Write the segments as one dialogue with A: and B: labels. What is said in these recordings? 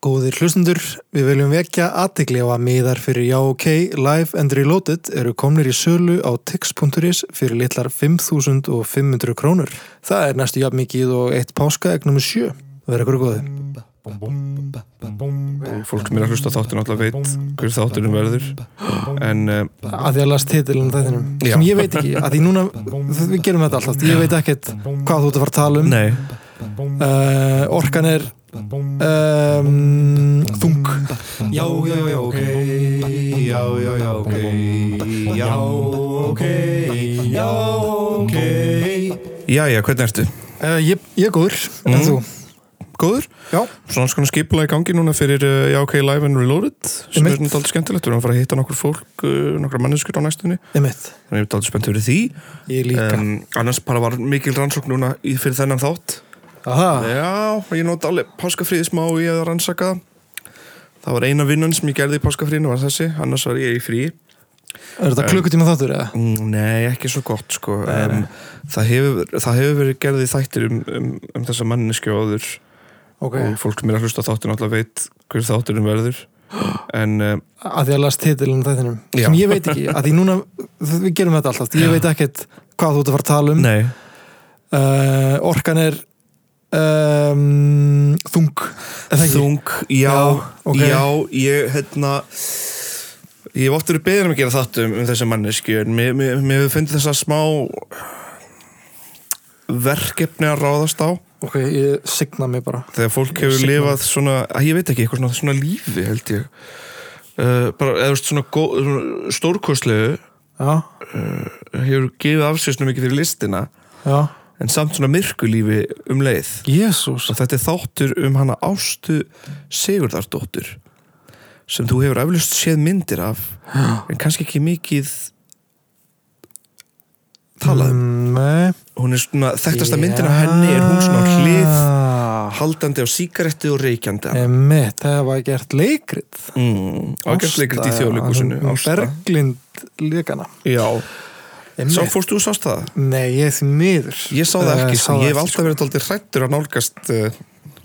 A: Góðir hlustundur, við viljum vekja aðtegli á að miðar fyrir Já OK Live and Reloaded eru komnir í sölu á tix.is fyrir litlar 5.500 krónur. Það er næstu jafn mikið og eitt páska egnum 7. Verður ykkur góði.
B: Fólk sem er að hlusta þáttur náttúrulega veit hver þátturinn verður En uh,
A: Að því að las titilin þettinum.
B: Já.
A: Sem ég veit ekki, að því núna, við gerum þetta alltaf, ég veit ekkert hvað þú ert að fara að tala um.
B: nei,
A: Uh, orkan er um, þung.
C: Já, já, já, ok Já, já, já, ok Já, ok Já, ok
B: jæja, hvernig ertu?
A: Uh, ég, ég er góður, en
B: Mhm.
A: þú?
B: Góður?
A: Já.
B: Svona svona skipula í gangi núna fyrir uh, Já, ok, Live and Reloaded sem er náttúrulega aldrei skemmtilegt Við erum að fara að hitta nokkur fólk, uh, nokkra manneskur á næstunni
A: Emitt,
B: Þannig ég er aldrei spennt fyrir því
A: ég líka.
B: um, Annars bara var mikil rannsókn núna í, fyrir þennan þátt
A: Aha,
B: Já, ég nót alveg páskafríði smá í að rannsaka það. Var eina vinnan sem ég gerði í páskafríðinu var þessi, annars var ég í frí
A: er þetta klukkutíma þáttur eða?
B: Mm, Nei, ekki svo gott sko
A: Nei, nei.
B: um, það, hefur, það hefur verið gerði þættir um, um, um þessa manneski og áður
A: Ok,
B: og fólk sem er að hlusta þáttin alltaf veit hver þátturinn verður en um,
A: að því að las titilin þettinum.
B: Já.
A: Sem ég veit ekki, að því núna, við gerum þetta alltaf, ég veit ekkert hvað þú ert að fara að tala um.
B: nei,
A: Uh, orkan er um, þung.
B: Þung, já,
A: Já, ok.
B: já, ég hérna ég hef oft verið beðin um að gera þáttum um þessa manneski en mér, hefur fundið þessa smá verkefni að ráðast á
A: Ok, ég signa mig bara.
B: þegar fólk hefur lifað svona, að ég veit ekki, eitthvað svona, svona lífi held ég uh, bara, eða veist, svona, svona stórkostlegu
A: Já,
B: hefur gefið afsýstum mikið fyrir listina
A: já.
B: En samt svona myrku lífi um leið
A: Jésús.
B: og þetta er þáttur um hana Ástu Sigurðardóttur sem þú hefur eflust séð myndir af en kannski ekki mikið talað um
A: Mm,
B: hún er svona, þekktasta myndin af henni er hún svona hlið haldandi á sígaretti og reykjandi
A: Emitt, það var gert leikrit.
B: mm, ágærsleikrit í þjóðleikusinu
A: Berglind líkana.
B: Já. Sá fórstu þú sást það?
A: Nei, ég er því miður.
B: Ég sá það
A: Eh,
B: ekki,
A: sá
B: sko. ég hef alltaf verið alltaf hrættur að nálgast uh,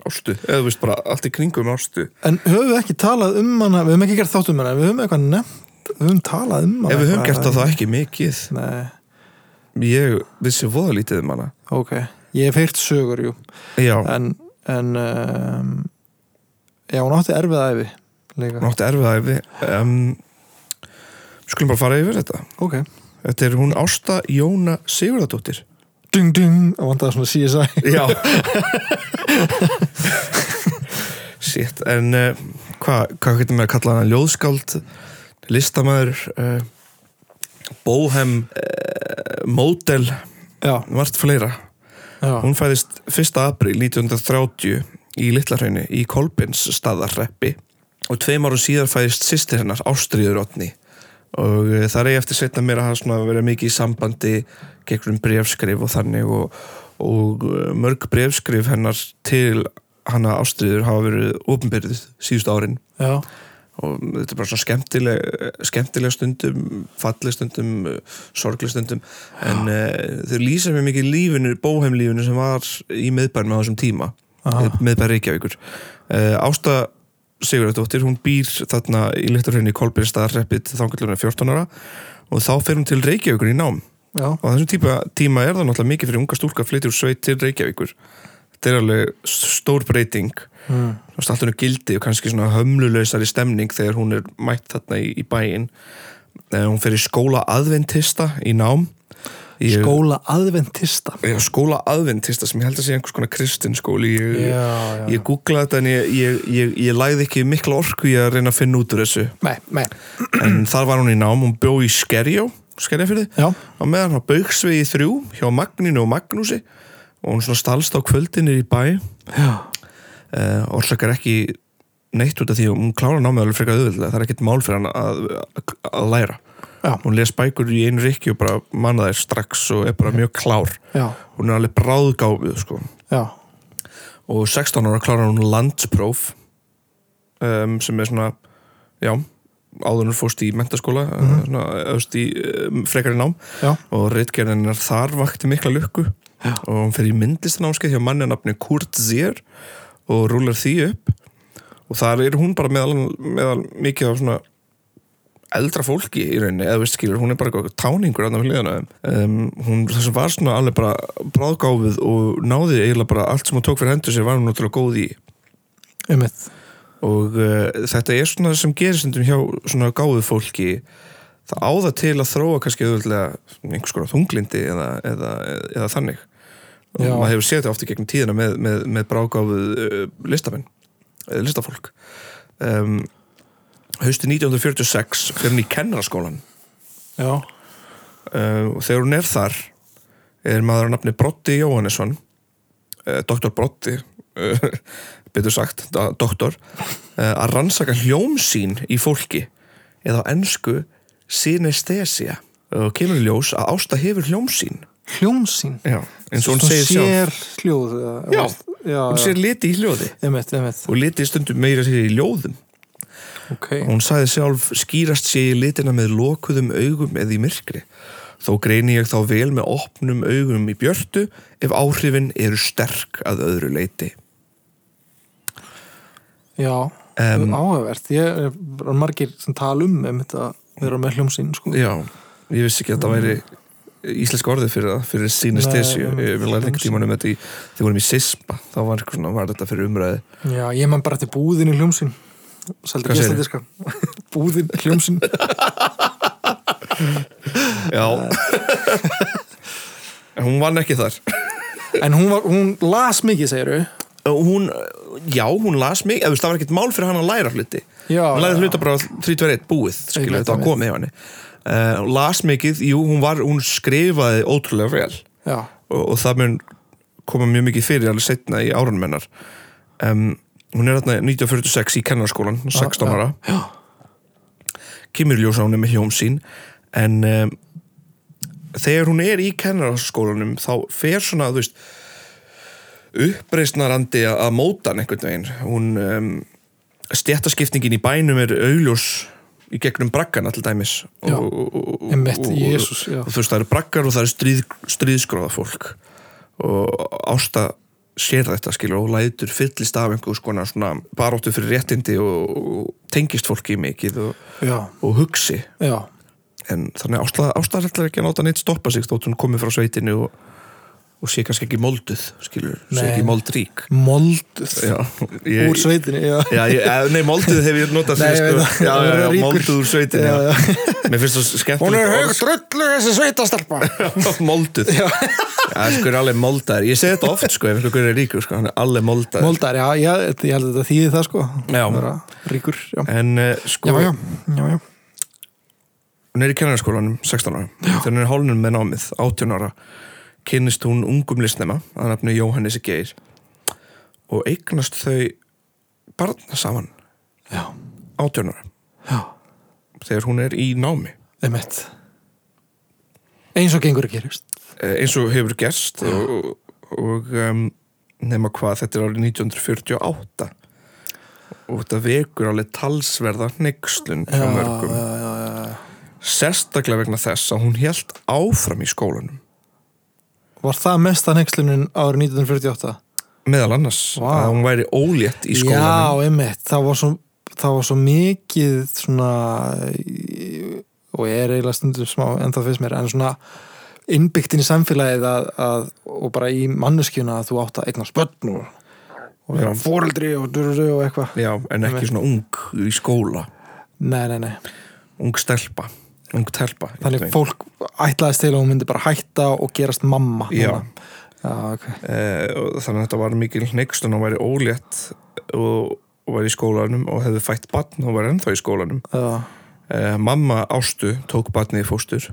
B: Ástu, eða þú veist bara allt í kringum Ástu
A: En höfum við ekki talað um hana, við höfum ekki gert þátt um hana, við höfum eitthvað nefnt, við höfum talað um hana.
B: Ef við höfum gert það ekki mikið
A: Nei,
B: Ég vissi voða lítið um hana
A: ok. Ég hef heyrt sögur, jú.
B: Já,
A: En, en, um, já, hún átti erfið æfi líka.
B: nátti erfið æfi um, Skulum bara fara yfir þetta
A: Ok.
B: Þetta er hún Ásta Jóna Sigurðardóttir
A: Dung, dung, það vantaði svona CSI.
B: Já Sitt, en uh, hvað hva getum við að kalla hana? Ljóðskáld, listamæður uh, Bóhem uh, Módel, margt fleira
A: já.
B: Hún fæðist 1. april 1930 í Litlarhraunni í Kolbins staðarreppi og tveim árum síðar fæðist sýstir hennar Ástriður Otni og uh, það er ég eftir setna mér að hafa svona verið mikið í sambandi gegnum brefskrif og þannig og, og uh, mörg brefskrif hennar til hana Ástriður hafa verið ofnbyrðið síðust árin.
A: Já,
B: og þetta er bara svona skemmtileg, skemmtileg stundum, falleg stundum sorgleg stundum. En uh, þau lýsa mér mikið lífinu, bóheimlífinu sem var í miðbærum á þessum tíma.
A: Aha.
B: miðbær Reykjavíkur. Uh, Ásta Sigurðardóttir, hún býr þarna í Litturhraunni í Kolbyrstaðarreppið þangallurinn 14 ára. Og þá fer hún til Reykjavíkur í nám.
A: Já,
B: og þessum tíma, tíma er það náttúrulega mikið fyrir unga stúlka að flytja úr sveit til Reykjavíkur. Þetta er alveg stór breyting.
A: Mm.
B: Þú veist, allt hennu gildi og kannski svona hömlulausari stemning þegar hún er mætt þarna í, í bæinn. Eh, hún fer í skóla aðventista í nám ég,
A: skóla aðventista.
B: Já, skóla aðventista sem ég held að sé einhvers konar kristinskóli ég,
A: Já, já.
B: ég googlaði þetta en ég, ég, ég, ég læði ekki mikla orku í að reyna að finna út úr þessu.
A: Nei, nei,
B: en þar var hún í nám, hún bjó í Skerjó Skerjafyrði, á meðan á Bauksvegi þrjú hjá Magninu og Magnúsi. Og hún svona stalst á kvöldinni í bæ. Uh, orsakar ekki neitt út af því að hún klára námið alveg frekar auðvitað það er ekkert mál fyrir hann að, að, að læra
A: Já.
B: hún les bækur í einu rikki og bara manna þær strax og er bara mjög klár.
A: Já,
B: hún er alveg bráðgáfið sko. og 16 ára klárar hún landspróf um, sem er svona já, hún fórst í mentaskóla mm
A: Mhm.
B: svona, öðust í um, frekari nám.
A: Já,
B: og reitgerðinnar þar vakti mikla lukku. Og hún fer í myndlistanámskeið hjá manni nafni Kurt Zier og rúlar því upp. Og þar er hún bara meðal, meðal mikið af svona eldra fólki í rauninni, eða veist skilur, hún er bara eitthvað táningur við liðana um, hún þessum var svona alveg bara bráðgáfið og náði eiginlega bara allt sem hún tók fyrir hendur sér var hún náttúrulega góð í.
A: Einmitt.
B: og uh, þetta er svona sem gerir stundum hjá svona gáðu fólki. Það áða til að þróa kannski auðvitað einhvers konar þunglindi eða, eða, eða, eða þannig. Og
A: Já.
B: maður hefur séð þetta ofta gegnum tíðina með, með, með bráðgáfuð uh, listamenn eða listafólk. Um, hausti 1946 fyrir hann í kennaraskólan
A: Já,
B: uh, og þegar hún er þar er maður að nafni Brotti Jóhannesson uh, doktor Brotti uh, betur sagt, doktor að rannsaka hljómsýn í fólki eða á ennsku synesthesia. Og kemur ljós að Ásta hefur hljómsýn
A: hljómsýn
B: já, eins og hún segir
A: sér hljóð
B: Já,
A: já,
B: hún sér liti í hljóði.
A: Einmitt, einmitt.
B: Og liti stundum meira sér í ljóðum
A: Ok,
B: Hún sagði sjálf skýrast sé ég litina með lokuðum augum eða í myrkri. Þó greini ég þá vel með opnum augum í björtu ef áhrifin eru sterk að öðru leiti.
A: já,
B: Em,
A: áhugavert Ég er margir sem tala um um þetta að vera með hljómsýn sko.
B: Já, ég vissi ekki að það væri íslensk orðið fyrir það, fyrir synesthesju.
A: Nei,
B: Ég vil læra einhvern tímann um þetta í, þegar við vorum í SISPA, þá var, var þetta fyrir umræði.
A: Já, ég man bara til búðin í hljómsýn Seldi gestadiska Búðin, hljómsýn
B: Já. En hún vann ekki þar.
A: En hún, var, hún las mikið, segir
B: Hún, já, hún las veist, það var ekkert mál fyrir hann að læra hluti.
A: Já,
B: hún
A: já.
B: hluta bara 3-2-1 búið
A: Einmitt,
B: þetta
A: einmitt.
B: komið hjá henni uh, las mikið, jú, hún, var, hún skrifaði ótrúlega vel og, og það mun koma mjög mikið fyrir alveg setna í árunum hennar um, hún er þarna 1946 í kennarskólan 16
A: já,
B: ára.
A: Já.
B: kemur í ljós á henni með hjóm sín en um, þegar hún er í kennarskólanum þá fer svona, þú veist uppreisnarandi að móta hann einhvern veginn. Hún um, stjættaskiptingin í bænum er augljós í gegnum braggana til dæmis.
A: Já,
B: og, og, og,
A: einmitt,
B: og-
A: Jesús, já.
B: og þú veist það eru braggar og það eru stríð, stríðskróða fólk og Ásta sér þetta skilur og lætur fyllist af einhvers konar svona baróttu fyrir réttindi og, og tengist fólki mikið og, og hugsi.
A: Já.
B: En þannig ætlar ekki að láta neitt stoppa sig þótt hún komið frá sveitinu og, og sé kannski ekki molduð skilur, sé
A: Nei.
B: ekki moldrík.
A: Molduð?
B: Já, ég,
A: Úr sveitinni, já.
B: Já, ég, eh, nei, molduð hef ég notað
A: Nei,
B: fyrir
A: ég
B: sko, molduð úr sveitin
A: Já,
B: já,
A: já.
B: Mér finnst það skemmtilegt
A: Hún er
B: orð.
A: hög drullu þessi sveitastelpa.
B: Molduð. Sko er alveg moldaður. Ég segi þetta oft, sko, ef einhver er ríkur, sko Hann er alveg moldaður.
A: Moldar, já, já, ég held að þetta þýði það sko. Vera Ríkur, já.
B: En, uh, sko,
A: Já, já, já,
B: hún er í kennarskólanum 16 ára. Þegar hún er hálunum með námið, 18 ára Kynnist hún ungum listnema Að nafni Jóhannes Geir Og eignast þau barna saman
A: Já,
B: 18 ára.
A: Já,
B: Þegar hún er í námi.
A: Einmitt. Eins og gengur að gerist
B: Eh, eins og hefur gerst og, og um, nema hvað þetta er árið 1948 og þetta vekur alveg talsverða neykslun hjá mörgum.
A: já, já, já.
B: sérstaklega vegna þess að hún hélt áfram í skólanum
A: Var það mesta nexlunin árið 1948?
B: meðal annars
A: Vá.
B: að hún væri ólétt í skólanum.
A: Já, einmitt, það var svo, það var svo mikið svona og ég er eiginlega stundum smá en það finnst mér, en svona innbyggt inn í samfélagið að, að, og bara í manneskjuna að þú átt að eigna spötn og, og fóreldri og, dururu og eitthvað.
B: Já, en ekki svona ung í skóla.
A: Nei, nei, nei,
B: ung stelpa, ung telpa
A: þannig fólk ætlaðist til að hún myndi bara hætta og gerast mamma
B: Já.
A: Já, ok.
B: Eh, og þannig að þetta var mikil neykslun og væri ólétt og, og væri í skólanum og hefði fætt batn og var ennþá í skólanum. Eh, mamma Ástu tók batnið í fóstur.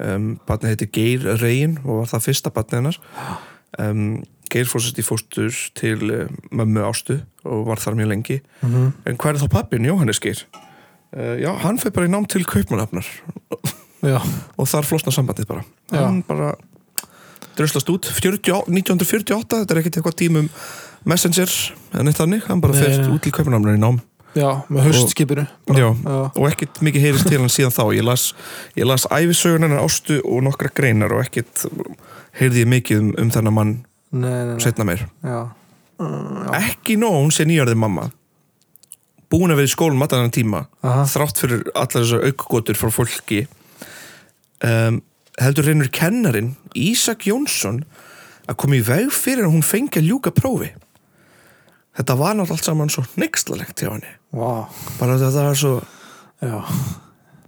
B: Um, batnið heiti Geir Reyn og var það fyrsta batnið hennar. Um, Geir fórsist í fóstur til uh, mömmu Ástu og var þar mjög lengi.
A: Mhm,
B: en hvað er þá pappin Jóhannes Geir? Uh, já, hann fyrir bara í nám til kaupmannafnar og þar flosna sambandið bara.
A: Já.
B: hann bara dröslast út. 40, 1948, þetta er ekkert eitthvað tímum messenger en eitt þannig. Hann bara
A: nei.
B: út til kaupmannafnar í nám.
A: Já, með haustskipinu.
B: Já,
A: já,
B: og ekkert mikið heyrist til hann síðan þá. Ég las, ég las æfisögun hennar ástu og nokkra greinar og ekkert heyrði ég mikið um, um þennan mann
A: nei, nei, nei.
B: setna meir.
A: Já.
B: ekki nóg hún sé nýjarði mamma búin að vera í skólum allan þennan tíma
A: Aha.
B: þrátt fyrir allar þessar aukgotur frá fólki um, heldur reynur kennarin Ísak Jónsson að koma í veg fyrir að hún fengi að ljúka prófi. Þetta var náttúrulega allt saman svo nexlalegt hjá henni.
A: Vá,
B: bara þetta var svo,
A: já.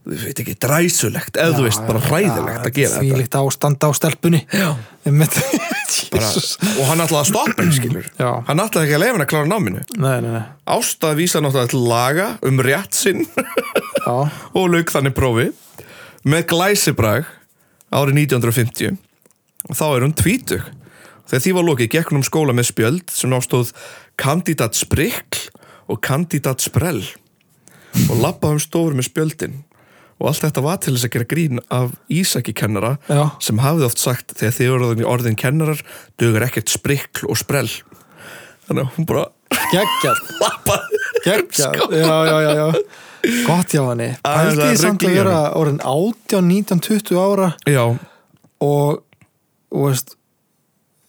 B: Við veit ekki, dræsulegt eða þú veist, bara hræðilegt að gera
A: Því
B: þetta.
A: líkt ástand á stelpunni. Já.
B: Bara, og hann ætlaði að stoppa henni hann ætlaði ekki að leifa henni að klára náminu. Ásta vísa náttúrulega til laga um rétt sinn og lauk þannig prófi. Með glæsibrag árið 1950 og þá er hún tvítug. Þegar því var lokið gekk hún um skóla með spjöld sem nástóð kandidat sprikl og kandidat sprell og lappaði um stofur með spjöldin og allt þetta var til þess að gera grín af Ísaki kennara
A: Já.
B: sem hafði oft sagt þegar þið voru orðin, orðin kennarar dugur ekkert sprikl og sprell. Þannig að hún bara lappaði
A: Geggjað, já, já, já, já. Gott hjá henni
B: Aðeins að
A: Pældi því samt að vera orðin 18, 19, 20 ára
B: já,
A: og, og veist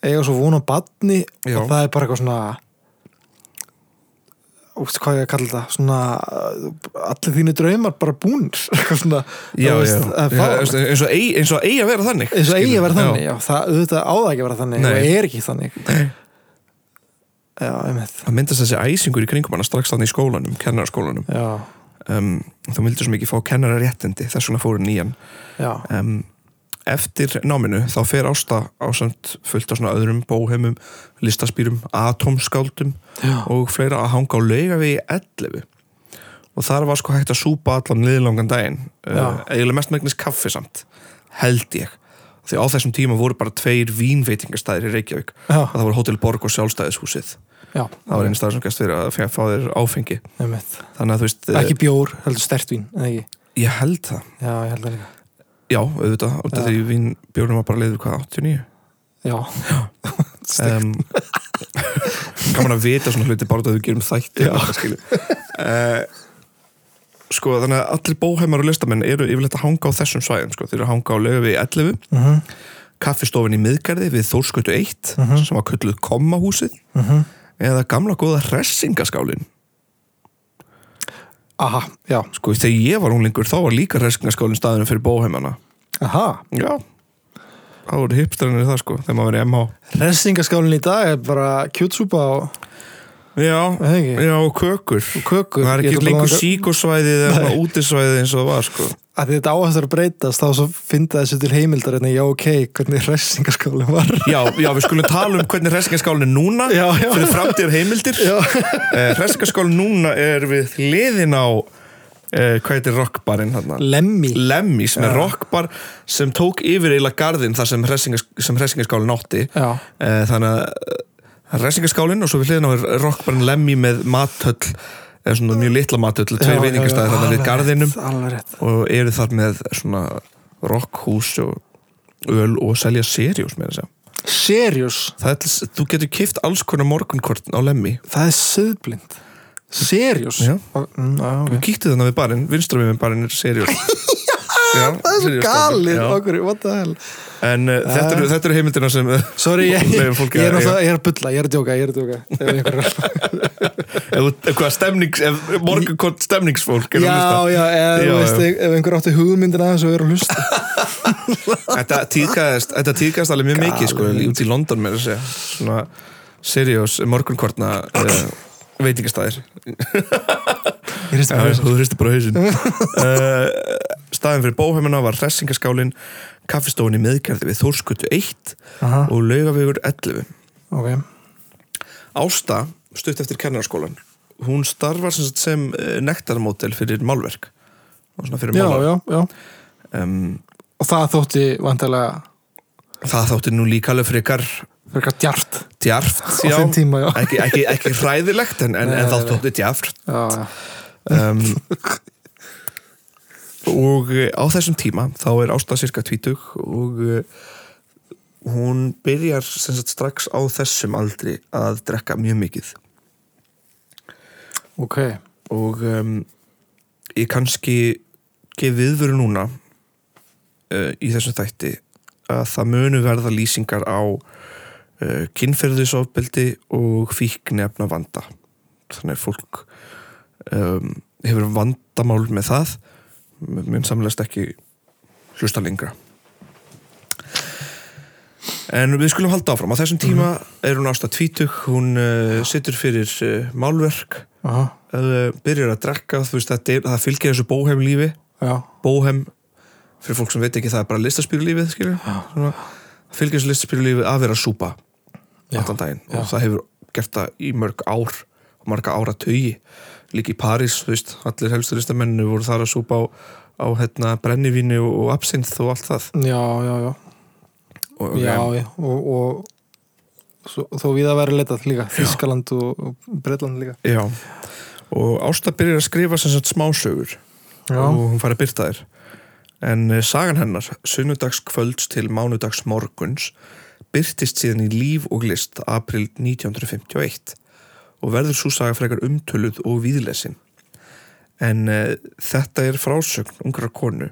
A: eiga svo vona badni og það er bara eitthvað svona úst, hvað ég að kalla þetta? Svona uh, allir þínu draumar bara búnir. Svona
B: já, já.
A: það
B: Já, eins og eigi, að vera þannig
A: eins og eigi að vera þannig, það auðvitað á það ekki að vera þannig
B: Nei.
A: og er ekki þannig.
B: Nei.
A: já, einmitt.
B: Það myndast þessi æsingur í kringum hana strax þannig í skólanum, kennaraskólanum.
A: Já,
B: um, þú vildi svo mikið fá kennara réttindi þess vegna fóru nýjan um, eftir náminu þá fer Ásta ásamt fullt á svona öðrum bóheimum, listaspýrum atomskáldum
A: Já.
B: og fleira að hanga á laugavegi 11 og þar var sko hægt að súpa allan liðlangan daginn. Uh, eiginlega mest megnis kaffi samt held ég. Því á þessum tíma voru bara tveir vínveitingastæðir í Reykjavík.
A: Já.
B: það voru Hotel Borg og Sjálfstæðishúsið.
A: Já.
B: Það var einu stað sem gæst fyrir að fá þér áfengi. Þannig að þú veist,
A: ekki bjór, heldur stertvín, eða ekki?
B: Ég held það.
A: Já, ég held það líka
B: já, auðvitað,
A: Já.
B: því vín bjórnum var bara leiður hvað, 89
A: já,
B: um, gaman að vita svona hluti bara að við gerum þætti uh, sko þannig að allir bóheimar og listamenn eru yfirleitt að hanga á þessum svæðum sko. þeir eru að hanga á við 11
A: mhm,
B: kaffistofin í miðgarði við Þórskötu 1
A: Mhm.
B: sem var kölluð kommahúsið
A: mhm.
B: eða gamla góða hressingaskálin
A: aha, já,
B: sko þegar ég var unglingur þá var líka hressingaskálin staðinu fyrir bóheimana.
A: Aha.
B: Já. Það voru hipstarinnir það sko þegar maður í MH
A: Ressingaskálinn í dag er bara kjútsúpa og
B: já, já og kökur.
A: Kökur.
B: Það er ekki lengur síkosvæðið eða útisvæðið eins og það var sko
A: að þetta áhættur að breytast þá svo finna þessu til heimildar en já ok, hvernig ressingaskálinn var.
B: Já, já, við skulum tala um hvernig hressingaskálin er núna
A: Já, já.
B: fyrir framtíðar heimildir.
A: Já,
B: uh, hressingaskálin núna er við hliðin á uh, hvað heitir rockbarinn hérna
A: lemmi
B: Lemmy sem er rockbar sem tók yfir eiginlega garðin þar sem, hressingas, sem hressingaskálin átti. Uh, þannig að uh, hressingaskálin og svo við hliðin á rockbarinn Lemmy með mathöll eða svona mjög litla mathöll, tveir veitingastæðir þarna við garðinum. og eru þar með svona rockhús og öl og selja seriós með þess að er, til- þú getur kift alls konar morgunkort á lemmi
A: það er söðblind serious?
B: Já.
A: Mm,
B: við kíktu þannig við barinn, vinstra við með barinn er seriós Já,
A: það er svo galið okkur, what the hell.
B: En uh, þetta, eru, þetta eru heimildina sem uh,
A: sorry, ég,
B: fólki
A: ég er náttúrulega, ég er að bulla, ég er að djóka ég er að djóka. Ef
B: ef, ef hvað stemnings ef morgunkort stemningsfólk
A: já, já, eða
B: Já,
A: veist,
B: já.
A: ef einhver átti hugmyndina þessu og er að hlusta.
B: Þetta tíðkast þetta tíðkast alveg mjög mikið sko, út í London með þess að svona seriós morgunkortna uh, veitingastæðir. Þú hristi bara hausin uh, staðin fyrir bóheimuna var hressingaskálin kaffistofun í miðgerði við Þórskutu 1
A: Aha,
B: og laugavegur 11
A: ok,
B: Ásta, stutt eftir kennarskólan hún starfar sem, sem eh, nektarmódel fyrir málverk. Fyrir
A: já, já, já.
B: Um,
A: og það þótti vantilega
B: það þátti nú líka alveg frekar
A: eitthvað djart
B: djarft
A: á
B: já,
A: tíma,
B: ekki, ekki, ekki hræðilegt en, en, en þá þótti djarft.
A: Já, já.
B: um, og eh, á þessum tíma þá er Ásta cirka 20 og uh, hún byrjar sagt strax á þessum aldri að drekka mjög mikið.
A: Ok,
B: og um, ég kannski gef viðveru núna uh, í þessum þætti að það munu verða lýsingar á uh, kynferðisofbeldi og fíknefna vanda þannig að fólk um, hefur vandamál með það mun samlegast ekki hlusta lengra. En við skulum halda áfram. Á þessum tíma er hún ástað tvítug. Hún uh, situr fyrir uh, málverk. Uh, byrjar að drekka þú veist, það, það fylgir þessu bóhem lífi.
A: Já,
B: bóhem fyrir fólk sem veit ekki það er bara listaspýrulífið skilur Svona, það fylgir þessu listaspýrulífið að vera súpa
A: Já,
B: allan daginn. Og það hefur gert það í mörg ár og marga ára tögi líka í París, þú veist, allir helstu listamennu voru þar að súpa á, á hérna, brennivíni og, absinth og allt það.
A: Já, já, já,
B: og,
A: já,
B: em,
A: já. og, og svo, þó við að vera leitað líka, Þískaland og, og Breitland líka.
B: já. og Ásta byrjar að skrifa sem sagt smásögur.
A: Já,
B: og hún fari að byrta þér en eh, sagan hennar, sunnudags kvölds til mánudags morguns byrtist síðan í líf og list april 1951 og verður svo saga frekar umtöluð og víðlesin. En uh, þetta er frásögn ungra konu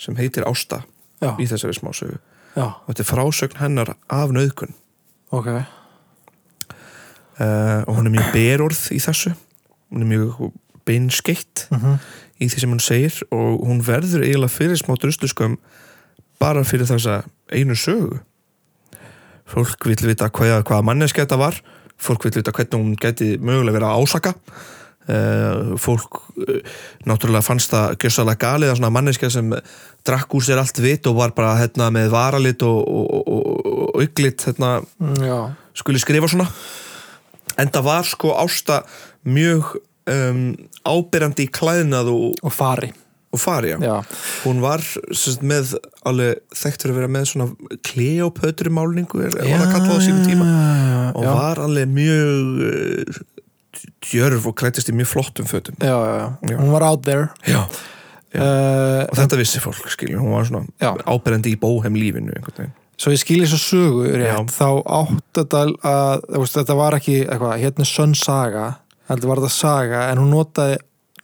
B: sem heitir Ásta
A: já,
B: í þessari smásögu.
A: Já,
B: og þetta er frásögn hennar af nöðgun
A: ok,
B: uh, og hún er mjög berorð í þessu. Hún er mjög beinskeitt
A: mhm,
B: í því sem hún segir og hún verður eiginlega fyrir smá drusluskömm bara fyrir þessa einu sögu. Fólk vil vita hvað, hvaða manneski þetta var fólk vil vita hvernig hún geti mögulega verið að ásaka. Uh, fólk uh, náttúrulega fannst það gjössalega galið að svona manneska sem drakk úr sér allt vit og var bara hérna, með varalit og, og, og, og, auglit hérna, skuli skrifa svona. En það var sko ásta mjög um, ábyrjandi í klæðnað og,
A: og fari,
B: og fari já.
A: já,
B: hún var sérst, með alveg þekkt fyrir að vera með svona kleopötru málningu er, það kallað á sínum tíma og
A: já,
B: var alveg mjög uh, djörf og klættist í mjög flottum fötum
A: já, já, já,
B: Já.
A: hún var out there.
B: já. Já.
A: Uh,
B: og þetta vissi fólk skilur, hún var svona
A: Já.
B: ábyrjandi í bóhem lífinu einhvern veginn
A: Svo ég skil þess að sögu rétt,
B: Já.
A: þá átt þetta að, veist, þetta var ekki eitthvað, hérna sönn saga, heldur var þetta saga, en hún notaði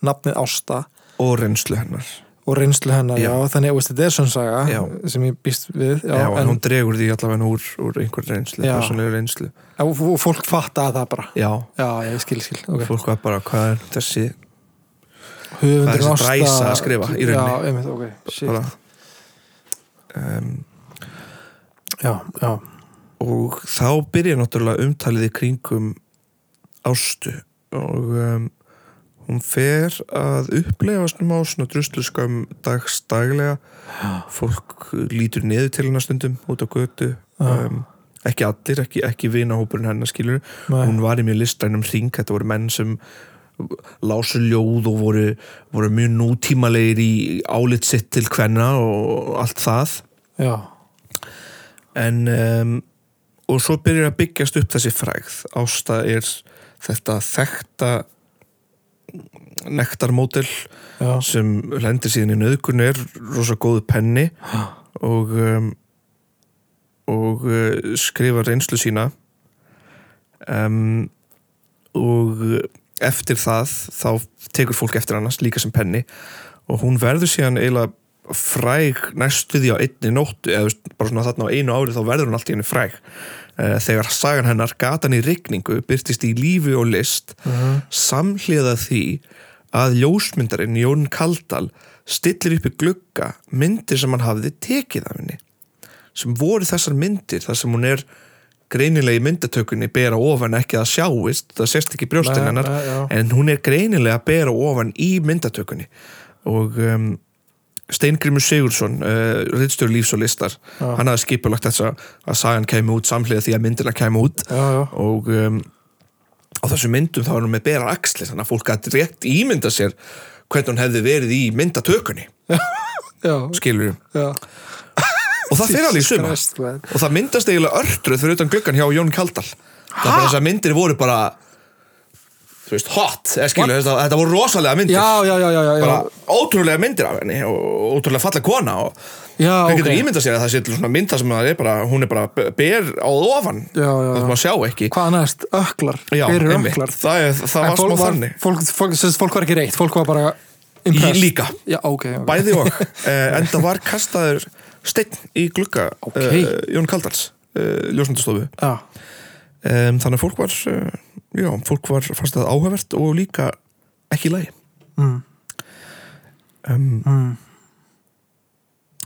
A: nafnið Ásta
B: og reynslu hennar
A: og reynslu hennar, já,
B: Já.
A: þannig, veist, þetta er sönn saga
B: Já.
A: sem ég býst við, já,
B: já,
A: en,
B: hún dregur því allavega úr, úr einhver reynslu, persónlega reynslu
A: og, og fólk fattaði það bara.
B: já,
A: Já, skil, skil, ok.
B: fólk var bara hvað er þessi það er þessi dræsa að skrifa í rauninni.
A: Já, einmitt, ok, shit.
B: bara um,
A: Já, já,
B: og þá byrja náttúrulega umtalið í kringum ástu og um, hún fer að upplefa svona á svona drusluskam dags daglega. Fólk lítur niður til hennar stundum út á götu. Um, ekki allir, ekki, ekki vinahópurinn hennar skilur
A: Nei.
B: hún var í mjög listrænum hring. Þetta voru menn sem lásu ljóð og voru, voru mjög nútímalegir í álit sitt til hvenna og allt það.
A: Já,
B: en um, og svo byrjar að byggjast upp þessi frægð. Ásta er þetta þekta nektarmódel
A: já,
B: sem lendir síðan í nöðgun er rosa góðu penni og um, og uh, skrifa reynslu sína. Um, og eftir það þá tekur fólk eftir annars líka sem penni. Og hún verður síðan eiginlega fræg næstu því á einni nóttu eða bara svona þarna á einu ári þá verður hún allt í henni fræg. Eh, þegar sagan hennar gatan í rigningu byrtist í lífi og list samhliða því að ljósmyndarinn Jón Kaldal stillir upp í glugga myndir sem hann hafði tekið af henni sem voru þessar myndir þar sem hún er greinilega í myndatökunni bera ofan ekki að sjáist það sést ekki brjóstin
A: Nei,
B: hennar en hún er greinilega að bera ofan í myndatökunni. Og um, Steingrimur Sigursson uh, Ritstjóri lífs og listar
A: Já.
B: hann hafði skipulagt þess að sagan kæmi út samhliða því að myndina kæmi út.
A: Já, já,
B: og um, á þessu myndum þá er hún með bera axlir þannig að fólk gæti rétt ímynda sér hvernig hún hefði verið í myndatökunni. Skilur og það fyrir alveg í suma og það myndast eiginlega örtruð fyrir utan gluggan hjá Jón Kaldal það er bara þess að myndir voru bara þú veist, hot eða skilur, þetta, þetta voru rosalega myndir
A: Já, já, já, já, já,
B: bara ótrúlega myndir af henni og ótrúlega falleg kona og
A: ok.
B: getur ímyndað sér að það sé mynda sem er bara, hún er bara ber á ofan
A: Já, já,
B: það má sjá ekki
A: Hvað næst? Öklar?
B: Einmitt.
A: öklar?
B: það, er, það var smá þannig
A: fólk, fólk, fólk, var ekki reitt, fólk var bara impressed.
B: Líka.
A: Já, ok, ok.
B: bæði og, eh, en það var kastaður steinn í glugga
A: Ok.
B: eh, Jón Kaldals, uh, ljósundastofu
A: Já,
B: um, þannig að fólk var uh, já, fólk var fannst það áhugavert og líka ekki lagi.
A: Mm,
B: um,
A: mm,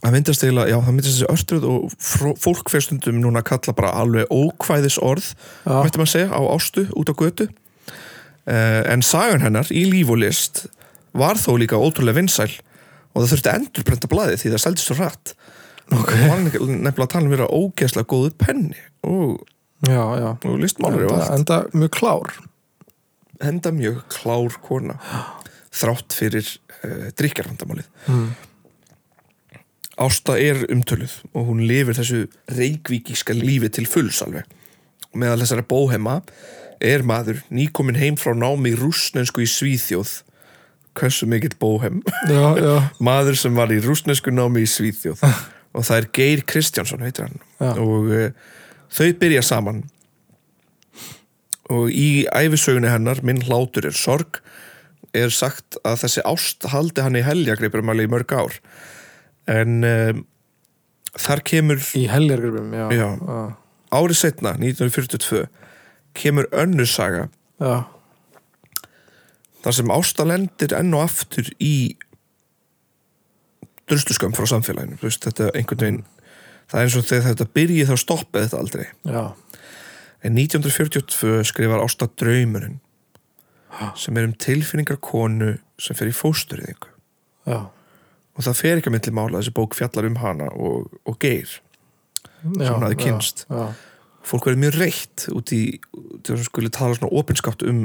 B: það myndast eiginlega, já það myndast þessi östruð og fólk fyrir stundum núna að kalla bara alveg ókvæðis orð
A: já,
B: mætti maður segja, á ástu út á götu. Uh, en sagan hennar í líf og list var þó líka ótrúlega vinsæl og það þurfti að endurprenta blaðið því það seldist svo rætt
A: Ok.
B: og var nefnilega að tala um vera ógeðslega góður penni og,
A: já, já
B: og listmálari og
A: enda,
B: allt
A: enda mjög klár
B: henda mjög klár kona þrátt fyrir uh, drikjarvandamálið
A: mm,
B: Ásta er umtöluð og hún lifir þessu reykvíkíska lífi til fulls alveg. Og meðal þessara bóhema er maður nýkomin heim frá námi rúsnensku í Svíþjóð. Hversu mikill bóhem.
A: já, já,
B: maður sem var í rúsnensku námi í Svíþjóð. og það er Geir Kristjánsson, heitir hann.
A: Já.
B: Og uh, þau byrja saman. Og í æfisögunni hennar, minn hlátur er sorg, er sagt að þessi ást haldi hann í heljagripur í mörg ár. En um, þar kemur
A: í heljargripum já,
B: Já.
A: já,
B: árið setna, 1942 kemur önnur saga
A: já,
B: þar sem Ásta lendir enn og aftur í drusluskömm frá samfélaginu veist, þetta er einhvern veginn það er eins og þegar þetta byrji þá stoppið þetta aldrei.
A: Já,
B: en 1942 skrifar Ásta draumurinn sem er um tilfinningar konu sem fer í fósturýðingu
A: já,
B: og það fer ekki að milli mála þessi bók fjallar um hana og, og geir
A: já
B: hún hafði
A: já,
B: kynnst.
A: já,
B: fólk verið mjög reitt út í þess að skuli tala svona opinskátt um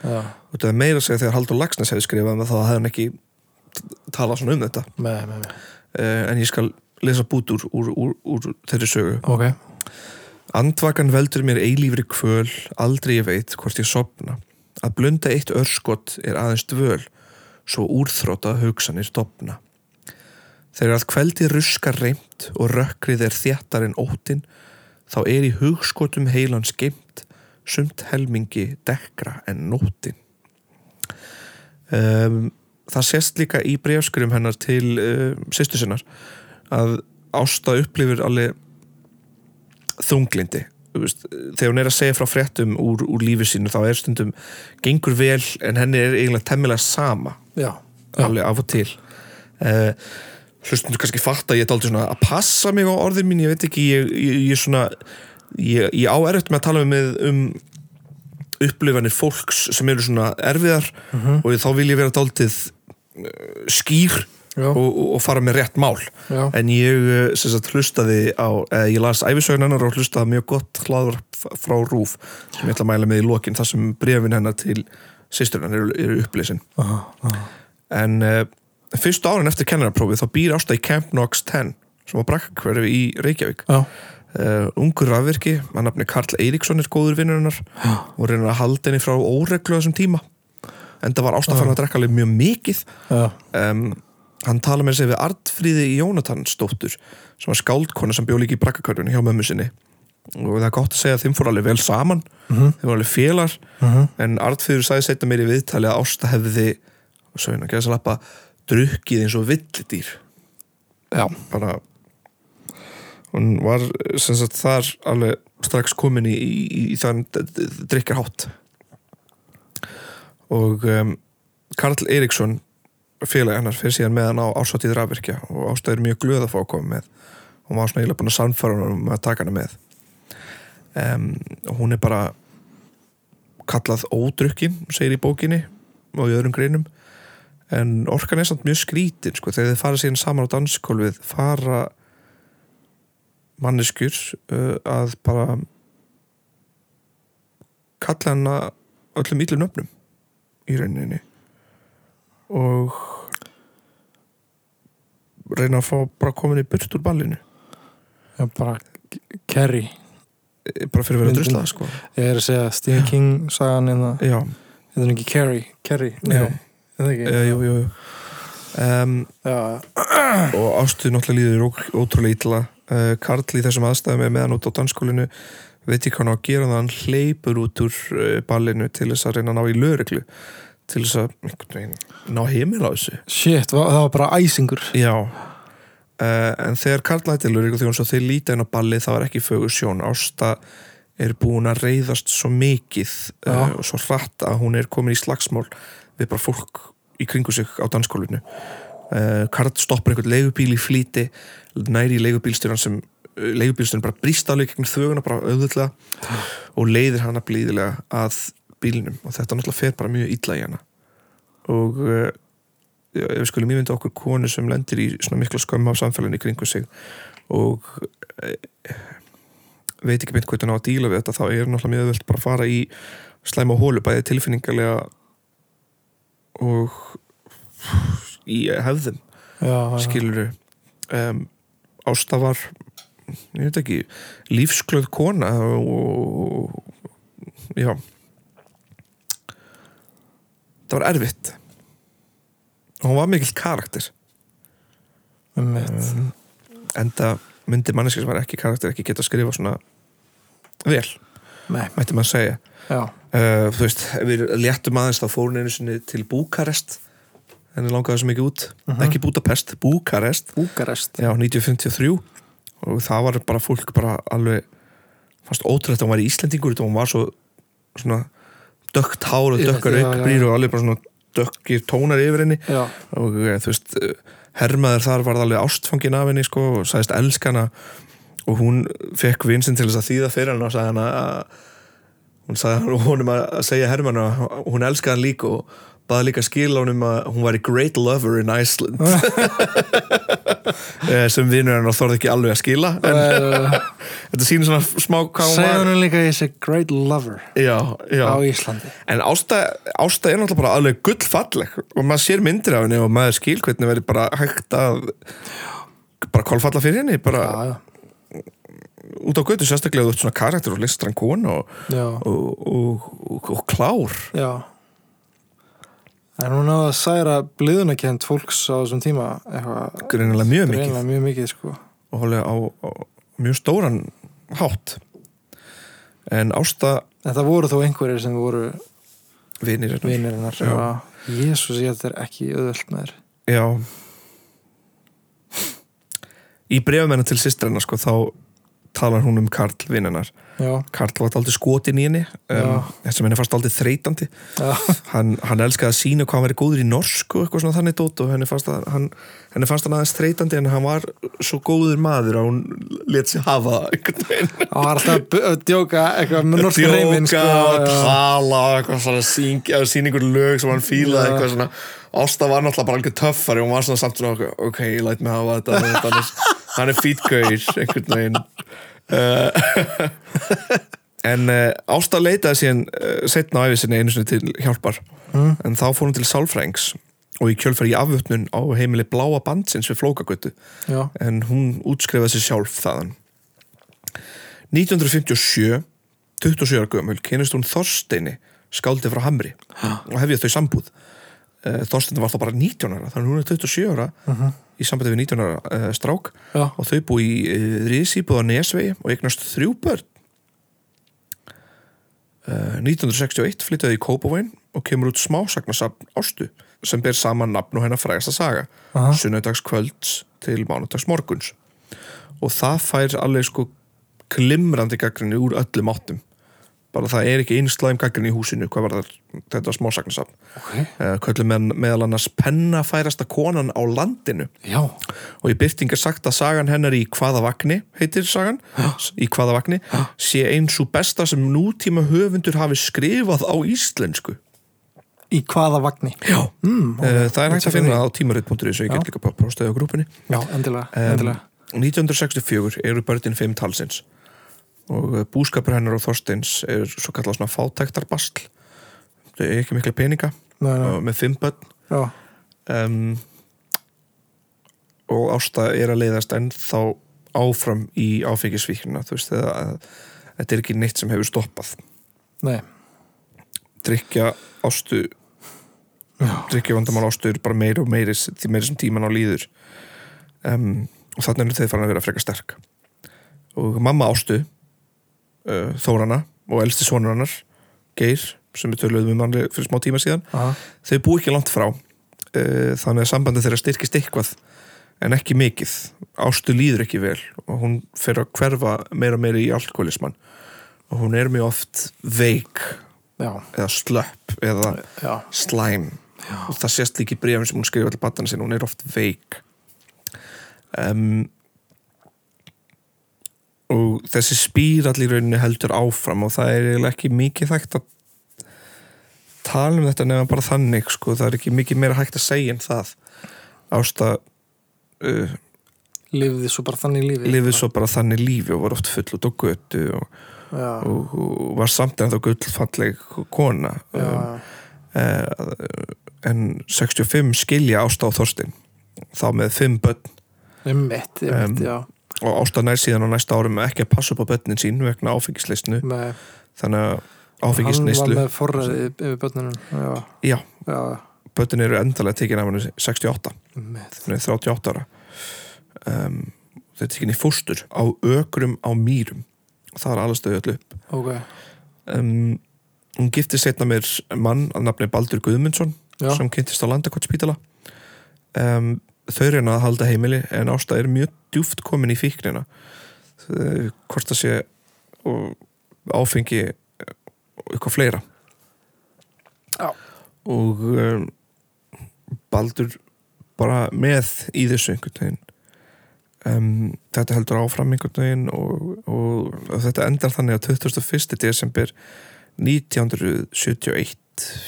A: já,
B: og það er meira að segja þegar Haldur Lagsnes hefði skrifað um það þá hefði hann ekki talað svona um þetta.
A: Með, með, með
B: uh, en ég skal lesa bút úr, úr, úr, úr þeirri sögu.
A: Ok,
B: Andvakan veldur mér eilífri kvöl aldrei ég veit hvort ég sopna að blunda eitt örskott er aðeins dvöl svo úrþróta hugsanir dopna þegar að kveldi ruskar reymt og rökkrið er þjættar en ótin þá er í hugskotum heilans geimt sumt helmingi dekkra en nótin um, það sést líka í brefskurum hennar til um, sýstu sinnar að Ásta upplifir alveg þunglindi veist, þegar hún er að segja frá fréttum úr, úr lífi sínu þá er stundum gengur vel en henni er eiginlega temmilega sama.
A: Já, já,
B: alveg af og til. Uh, hlustum þú kannski fatta ég er aldrei svona að passa mig á orðin mín ég veit ekki, ég, ég, ég svona ég, ég á erfitt með að tala með um upplifanir fólks sem eru svona erfiðar og þá vil ég vera daldið skýr.
A: já,
B: og, og, fara með rétt mál.
A: Já,
B: en ég eh, sagt hlustaði á eða ég las æfisögun hennar og hlustaði mjög gott hlaður frá Rúf sem ég ætla að mæla með í lokin þar sem brefin hennar til sýstur hennar eru, eru upplýsin en uh, fyrstu árin eftir kennaraprófið þá býr Ásta í Camp Knox 10 sem var brakkverfi í Reykjavík.
A: Já,
B: uh, ungur rafvirki, hann nafni Karl Eiríksson er góður vinnur hennar og reynir að halda henni frá óreglu þessum tíma. En það var Ásta farin að drekka alveg mjög mikið. Um, hann tala með sig við Artfríði Jónatansdóttur sem var skáldkona sem bjó líka í brakkakörfunni hjá mömmu sinni. Og það er gott að segja að þeim fór alveg vel saman.
A: Mhm.
B: þeim voru alveg félar
A: mhm,
B: en Artfríður sagði setna mér í viðtali að Ásta hefði og svo hérna að lappa drukkið eins og villidýr.
A: Já,
B: bara hún var sagt þar alveg strax komin í, í, í þann drikkarhátt og um, Karl Eiríksson félagi hennar fyrir síðan með hann á ásáttíð rafvirkja og Ásta er mjög glöð að fá að koma með. Og var svona eiginlega búin að sannfæra hann um að taka hana með. Um, og hún er bara kallað ódrukkin segir í bókinni og í öðrum greinum. En orkan er samt mjög skrítin sko, þegar þið fara síðan saman á danskólfið fara manneskjur uh, að bara kalla hana öllum íllum nöfnum í rauninni og reyna að fá bara komin í burt úr ballinu.
A: Já, bara Kerry
B: Eh, bara fyrir að vera druslað sko.
A: ég er að segja Stephen King sagan en það
B: já,
A: þetta er ekki Kerry, Kerry, nei,
B: Já.
A: er það ekki?
B: E, jú, jú, jú. Um,
A: já,
B: og ástuð náttúrulega líður ótrúlega illa. Uh, Karl í þessum aðstæðum er meðan út á danskólinu veit ekki hvað hann á að gera það hann hleypur út úr ballinu til þess að reyna að ná í lögreglu til þess að ná heimil á þessu.
A: Shit, það var bara æsingur.
B: Já. Uh, en þegar Karl læti lögreglu þjóns og þeir líta inn á balli það var ekki fögur sjón. Ásta er búin að reyðast svo mikið uh, og svo hratt að hún er komin í slagsmál við bara fólk í kringu sig á danskólinu uh, Karl stoppar einhvern leigubíl í flýti næri í leigubílstjóran sem leigubílstjóran bara brýst alveg gegn þöguna bara auðvitað og leiðir hana blíðilega að bílinum og þetta náttúrulega fer bara mjög illa í hana. Og uh, ef við skulum ímynda okkur konu sem lendir í svona mikla skömm af samfélaginu kringu sig og uh, veit ekki beint hvað þetta ná að díla við þetta þá er náttúrulega mjög öðvöld bara að fara í slæma hólu bæði tilfinningarlega og í hefðum
A: já, já.
B: skilur um, Ásta var ég veit ekki lífsglöð kona og, og já það var erfitt. Og hún var mikill karakter. Um, enda myndi manneski sem var ekki karakter ekki geta að skrifa svona vel, mætti maður segja.
A: Já,
B: uh, þú veist, við léttum aðeins þá fór hún einu sinni til Búkarest. Henni langaði svo mikið út. Ekki Budapest, Búkarest.
A: Búkarest.
B: Já, 1953 og það var bara fólk bara alveg fannst ótrúlega að hún var í Íslendingur þetta hún var svo svona dökkt hár og dökkar
A: já.
B: aukbrýr og alveg bara svona dökkir tónar yfir henni.
A: Já,
B: og eh, þú veist eh, hermaður þar var alveg ástfangin af henni sko, og sagðist elskana og hún fekk vinsinn til þess að þýða fyrir hann og sagði hann að hún sagði honum að segja hermanu að hún elskaði hann líka og baði líka skila honum að hún var great lover in Iceland. Eh, sem vinur hann og þorði ekki alveg að skila en
A: uh,
B: þetta sýnir svona smá hvað hún var.
A: hann líka ég sé great lover
B: já, já.
A: á Íslandi.
B: En Ásta, Ásta er náttúrulega bara alveg gullfalleg og maður sér myndir af henni og maður skil hvernig verið bara hægt að bara kolfalla fyrir henni bara
A: Já, já,
B: út á götu sérstaklega ert svona karakter og listran kona og, og, og, og klár.
A: Já En hún náði að særa bliðunarkend fólks á þessum tíma
B: greinilega mjög mikið.
A: mjög mikið sko.
B: Og hólega á, á mjög stóran hátt. En Ásta
A: En það voru þó einhverjir sem voru
B: vinir hennar.
A: Jésús, ég þetta er ekki auðvöld með þér.
B: Já. Í brefum hennar til systrennar sko þá talar hún um Karl vinnennar
A: Já,
B: Karl var aldrei skotin í henni um, sem henni fannst aldrei þreytandi. Hann, hann elskaði að sína hvað hann verið góður í norsku og eitthvað svona þannig dót og henni fannst, að, hann, henni fannst hann aðeins þreytandi en hann var svo góður maður að hún let sér hafa
A: hann var alltaf að djóka eitthvað með norska reymin sko,
B: Djóka
A: já.
B: tala eitthvað svona sína einhver lög sem hann fílaði eitthvað svona. Ásta var náttúrulega bara alveg töffari og hún var svona samt svona ok, ok, ég læt mig hafa þetta hann er, hann fítgauður einhvern veginn. Uh, en uh, Ásta leitaði síðan uh, setna á æfisinni einu sinni til hjálpar.
A: Mm.
B: en þá fór hún til Sálfrængs og í kjölfari í afvötnun á heimili bláa bandsins við Flókagötu.
A: Já,
B: en hún útskrifaði sér sjálf þaðan. 1957 27 ára gömul kynist hún Þorsteini skáldi frá Hamri og hefði þau sambúð Eh, Þorsteini var þá bara 19 ára þannig að hún er 27 ára í sambandi við 19 ára uh, strák.
A: Já,
B: og þau búi í uh, Rísíbúð á Nesvegi og eignast þrjú börn. Uh, 1961 flytjaði í Kópavóin og kemur út smásagnasafn Ástu sem ber saman nafn og hennar frægasta saga
A: Aha.
B: sunnudags kvölds til mánudags morguns og það fær alveg sko glimrandi gaggrinni úr öllum áttum bara það er ekki einslæm gaggrinni í húsinu hvað var það, þetta smásagnasafn
A: ok.
B: Uh, köllum með, meðal annars pennafærasta konan á landinu.
A: Já,
B: og í byrting er sagt að sagan hennar í hvaða vagni, heitir sagan? Í hvaða vagni, sé eins og besta sem nútíma höfundur hafi skrifað á íslensku.
A: Í hvaða vagni?
B: Já,
A: mm,
B: okay. það er hægt að finna
A: er
B: á tímarit.is og ég get líka próstaði á grúpunni.
A: Já, endilega,
B: um,
A: endilega.
B: 1964 eru börnin fimm talsins og eh, búskapur hennar og Þorsteins er svo kallað svona fátæktarbasl. Það er ekki mikla peninga
A: Nei, nei,
B: með fimm börn. Um, og Ásta er að leiðast ennþá áfram í áfengisvíkina þú veist þegar þetta er ekki neitt sem hefur stoppað.
A: Nei.
B: Drikja Ástu drikja vandamál Ástu er bara meiri og meiri því meiri sem tíman á líður. Um, og þannig er þeir farin að vera frekar sterk. Og mamma Ástu uh, Þórana og elsti sonur hennar Geir sem við töluðum um hann fyrir smá tíma síðan
A: aha,
B: þau búi ekki langt frá. Uh, þannig að sambandi þeirra styrkist eitthvað en ekki mikið. Ástu líður ekki vel og hún fer að hverfa meira og meira í alkoholisman og hún er mjög oft veik
A: já,
B: eða slöpp eða
A: já,
B: slæm. Og það sést líka í brefum sem hún skrifa til batana sinna, hún er oft veik. Um, og þessi spýrall í rauninni heldur áfram og það er ekki mikið hægt að tala um þetta nefnum bara þannig sko, það er ekki mikið meira hægt að segja en það. Ásta uh,
A: lifði svo bara þannig lífi.
B: lifið svo bara þannig lífi og var oft full út á götu og, og, og var samt en þá gullfalleg kona. Um, uh, en 65 skilja Ásta og Þorstein þá með 5 börn. Um, og Ásta nær síðan á næsta árum ekki að passa upp á börnin sín vegna áfengisleysnu þannig að
A: hann var með forræði yfir börnunum já,
B: já, börnin eru endalega tekin af henni 68,
A: einmitt
B: þannig að 38 ára. Um, þetta er tekin í fóstur á ökrum á mýrum. Og það er alveg öll upp.
A: Ok,
B: um, hún gifti setna mér mann að nafni Baldur Guðmundsson
A: já,
B: sem kynntist á landakottspítala um, þau reyna að halda heimili en Ásta er mjög djúft komin í fíknina Þau- hvort það sé áfengi og eitthvað fleira
A: Já.
B: og um, Baldur bara með í þessu einhvern veginn um, þetta heldur áfram einhvern veginn og, og, og þetta endar þannig að 21. desember 1971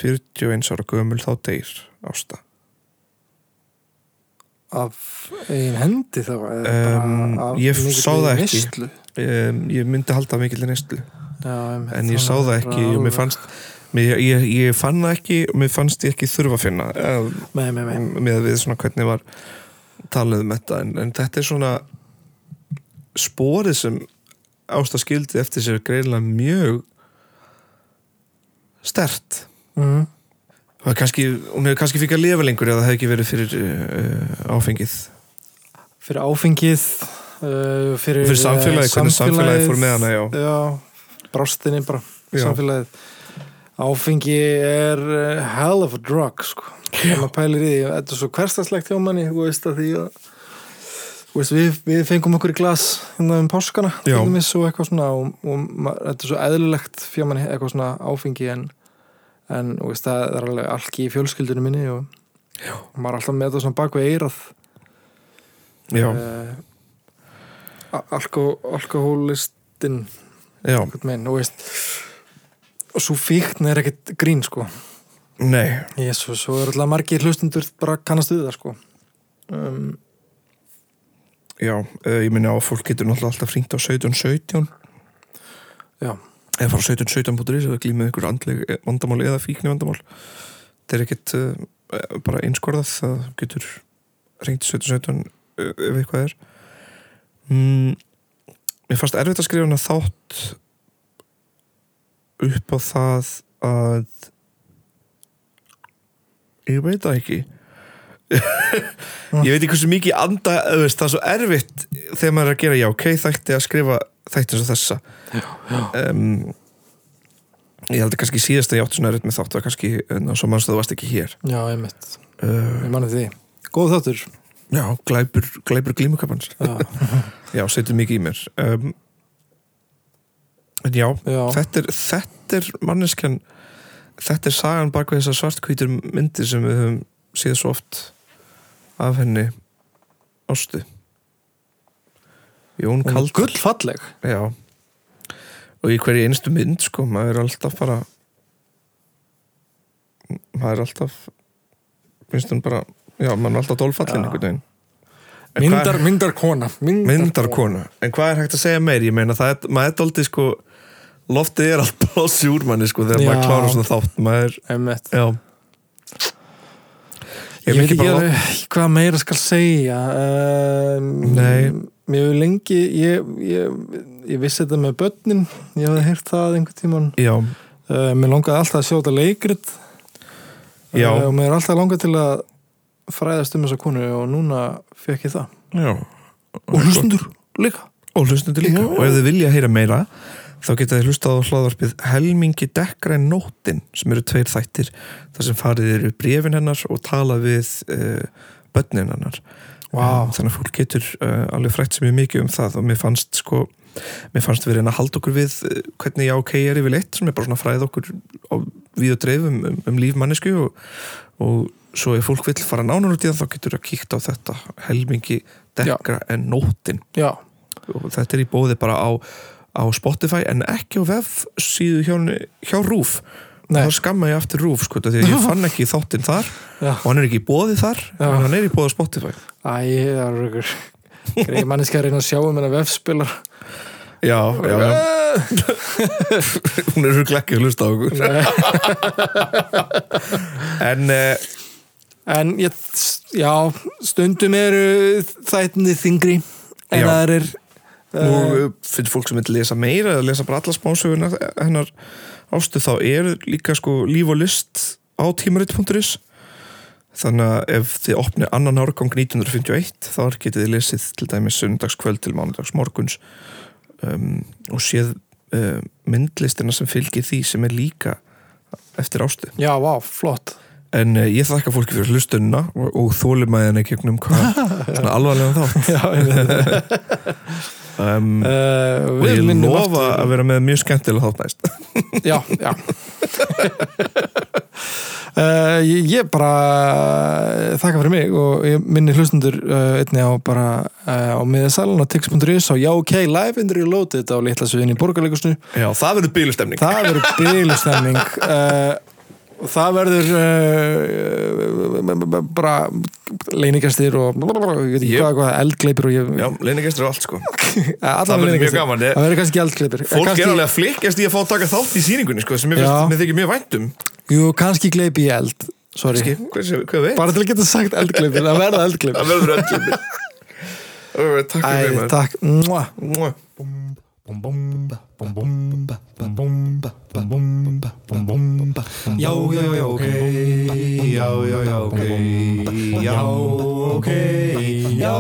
B: 41 ára gömul þá deyr Ásta
A: af einn hendi þá
B: Um, ég sá það ekki. um, ég myndi halda mikil
A: einmitt,
B: en ég sá það ekki og mér fannst mér, ég, ég fann það ekki og mér fannst ég ekki þurfa að finna með við svona hvernig var talað um þetta. En, en þetta er svona sporið sem Ásta skildi eftir sér greinlega mjög stert
A: Mhm.
B: Er kannski, hún hefur kannski fikk að lifa lengur eða það hefði ekki verið fyrir uh, áfengið.
A: Fyrir áfengið uh, fyrir,
B: fyrir samfélagið,
A: eh,
B: hvernig samfélagið fór með hana já.
A: já, brástinni bara
B: Já.
A: samfélagið. Áfengi er uh, hell of a drug sko. Þetta er svo hverstarslegt hjá manni veist því veist, við, við fengum okkur í glas hérna um páskana og og, og þetta er svo eðlilegt fyrir manni eitthvað svona áfengi en, en veist, það er alveg alki í fjölskyldinu minni og, og maður er alltaf með þetta svona bak við eirað uh, alko, alkohólistinn veginn, þú veist og svo fíkn er ekkert grín sko.
B: Nei.
A: Jésu, svo er alltaf margir hlustundur bara kannast við það sko. Um,
B: Já, uh, ég minna á að fólk getur náttúrulega alltaf fringt á 1717
A: já,
B: eða fara á 1717.is eða glýmið ykkur andleg vandamál eða fíkni vandamál. Þetta er ekkit uh, bara einskorðað það getur ringt 1717 uh, ef eitthvað er. Mm, Mér fannst erfitt að skrifa hana þátt upp á það að ég veit það ekki. Ég veit ekki hversu mikið anda, það er svo erfitt þegar maður er að gera já, ok, þætti að skrifa þætti eins og þessa. Um, ég held að kannski síðast að ég átti svona erfitt með þátt var kannski, en svo mannstu þú varst ekki hér.
A: Já, einmitt.
B: Uh,
A: ég manni því, góð þáttur.
B: Já, glæpur, glæpur glímukapans
A: já,
B: já, setur mikið í mér. Um, en já,
A: já,
B: þetta er, þetta er manneskjan þetta er sagan bak við þessar svartkvítur myndir sem við höfum síðan svo oft af henni ástu Jón
A: er
B: Kaldal
A: gullfalleg.
B: Já. Og í hverju einstu mynd sko maður er alltaf bara maður er alltaf finnst hún bara já, maður er alltaf dólfallin einhvern veginn.
A: Myndar,
B: er-
A: myndar kona myndar,
B: myndar konu en hvað er hægt að segja meir, ég meina það er, maður er dóldi sko loftið er alltaf á sjúrmanni sko þegar
A: Já.
B: maður klára svona þátt. Maður,
A: einmitt.
B: já.
A: Ég veit ekki
B: bara
A: alveg hvað meira skal segja um,
B: Nei.
A: Mér hefur lengi ég, ég, ég vissi þetta með börnin Ég hafði heyrt það einhvern tímann.
B: Já,
A: uh, Mér langaði alltaf að sjá þetta leikrit.
B: Já.
A: uh, Og mér er alltaf langað til að fræðast um þessa konu Og núna fekk ég það.
B: Já.
A: Og hlustundur líka.
B: Og hlustundur líka.
A: Já.
B: og ef þið vilja heyra meira þá geta þið hlustað á hlaðvarpið Helmingi dekkræn nóttin sem eru tveir þættir þar sem farið eru brefin hennar og tala við uh, börnin hennar Um, þannig að fólk getur uh, alveg frætt sem er mikið um það og mér fannst sko mér fannst við reyna að halda okkur við eh, hvernig já ok er yfirleitt sem er bara svona fræð okkur við og dreif um, um, um líf mannesku og, og svo ef fólk vill fara nánar út í það þá getur það kíkt á þetta helmingi dekkra en nóttin.
A: Já,
B: og þetta er í bóði bara á, á Spotify en ekki á vefsíðu hjá, hjá Rúf. Þá skamma ég aftur Rúf sko, því ég fann ekki þáttinn þar
A: já.
B: og hann er ekki í bóði þar
A: Já.
B: en hann er í bóði á Spotify.
A: Æ, það er ykkur Greið manneski að reyna að sjá um hennar vefspilar.
B: Já, já, já. hún er svo ekki að hlusta á okkur. En uh,
A: En ég, já, stundum eru þættinni þingri en
B: Já.
A: það er
B: nú uh, finnst fólk sem vil lesa meira eða lesa bara alla smásöguna hennar ástu þá er líka sko líf og list á tímarit.is þannig að ef þið opnið annan árgang 1951 þá getið þið lesið til dæmis sunnudagskvöld til mánudags morguns um, og séð uh, myndlistina sem fylgir því sem er líka eftir ástu.
A: Já, vá, flott
B: en uh, ég þakka fólki fyrir hlustunna og, og þólimæðina gegnum hvað svona alvarlega þátt. Um,
A: uh,
B: og ég lofa að vera með mjög skemmtilega þátt næst.
A: Já, já. Uh, ég, ég bara uh, þakka fyrir mig og ég minni hlustundur einni á bara á miðasalun á tix.is á já ok live in reloaded á litla sviðin í borgarleikusnu
B: Já, það verður bílustemning
A: það verður bílustemning það verður uh, bara leinigastir og hvað eldgleipir og ég
B: Já, leinigestur og allt sko. Það verður mjög gaman,
A: það verður kannski eldgleipir.
B: Fólk
A: kannski,
B: er alveg að flikkast í að fá að taka þátt í sýningunni sko, sem ég þykir mjög væntum
A: jú, kannski gleipi í eld. Sorry,
B: Ski, hvað, hvað veit?
A: bara til að geta sagt eldgleipir það verða eldgleipir.
B: Það verður öllum Takk fyrir mig
A: takk.
C: Já, já, já, ok. Já, já, já, ok. Já, ok. Já,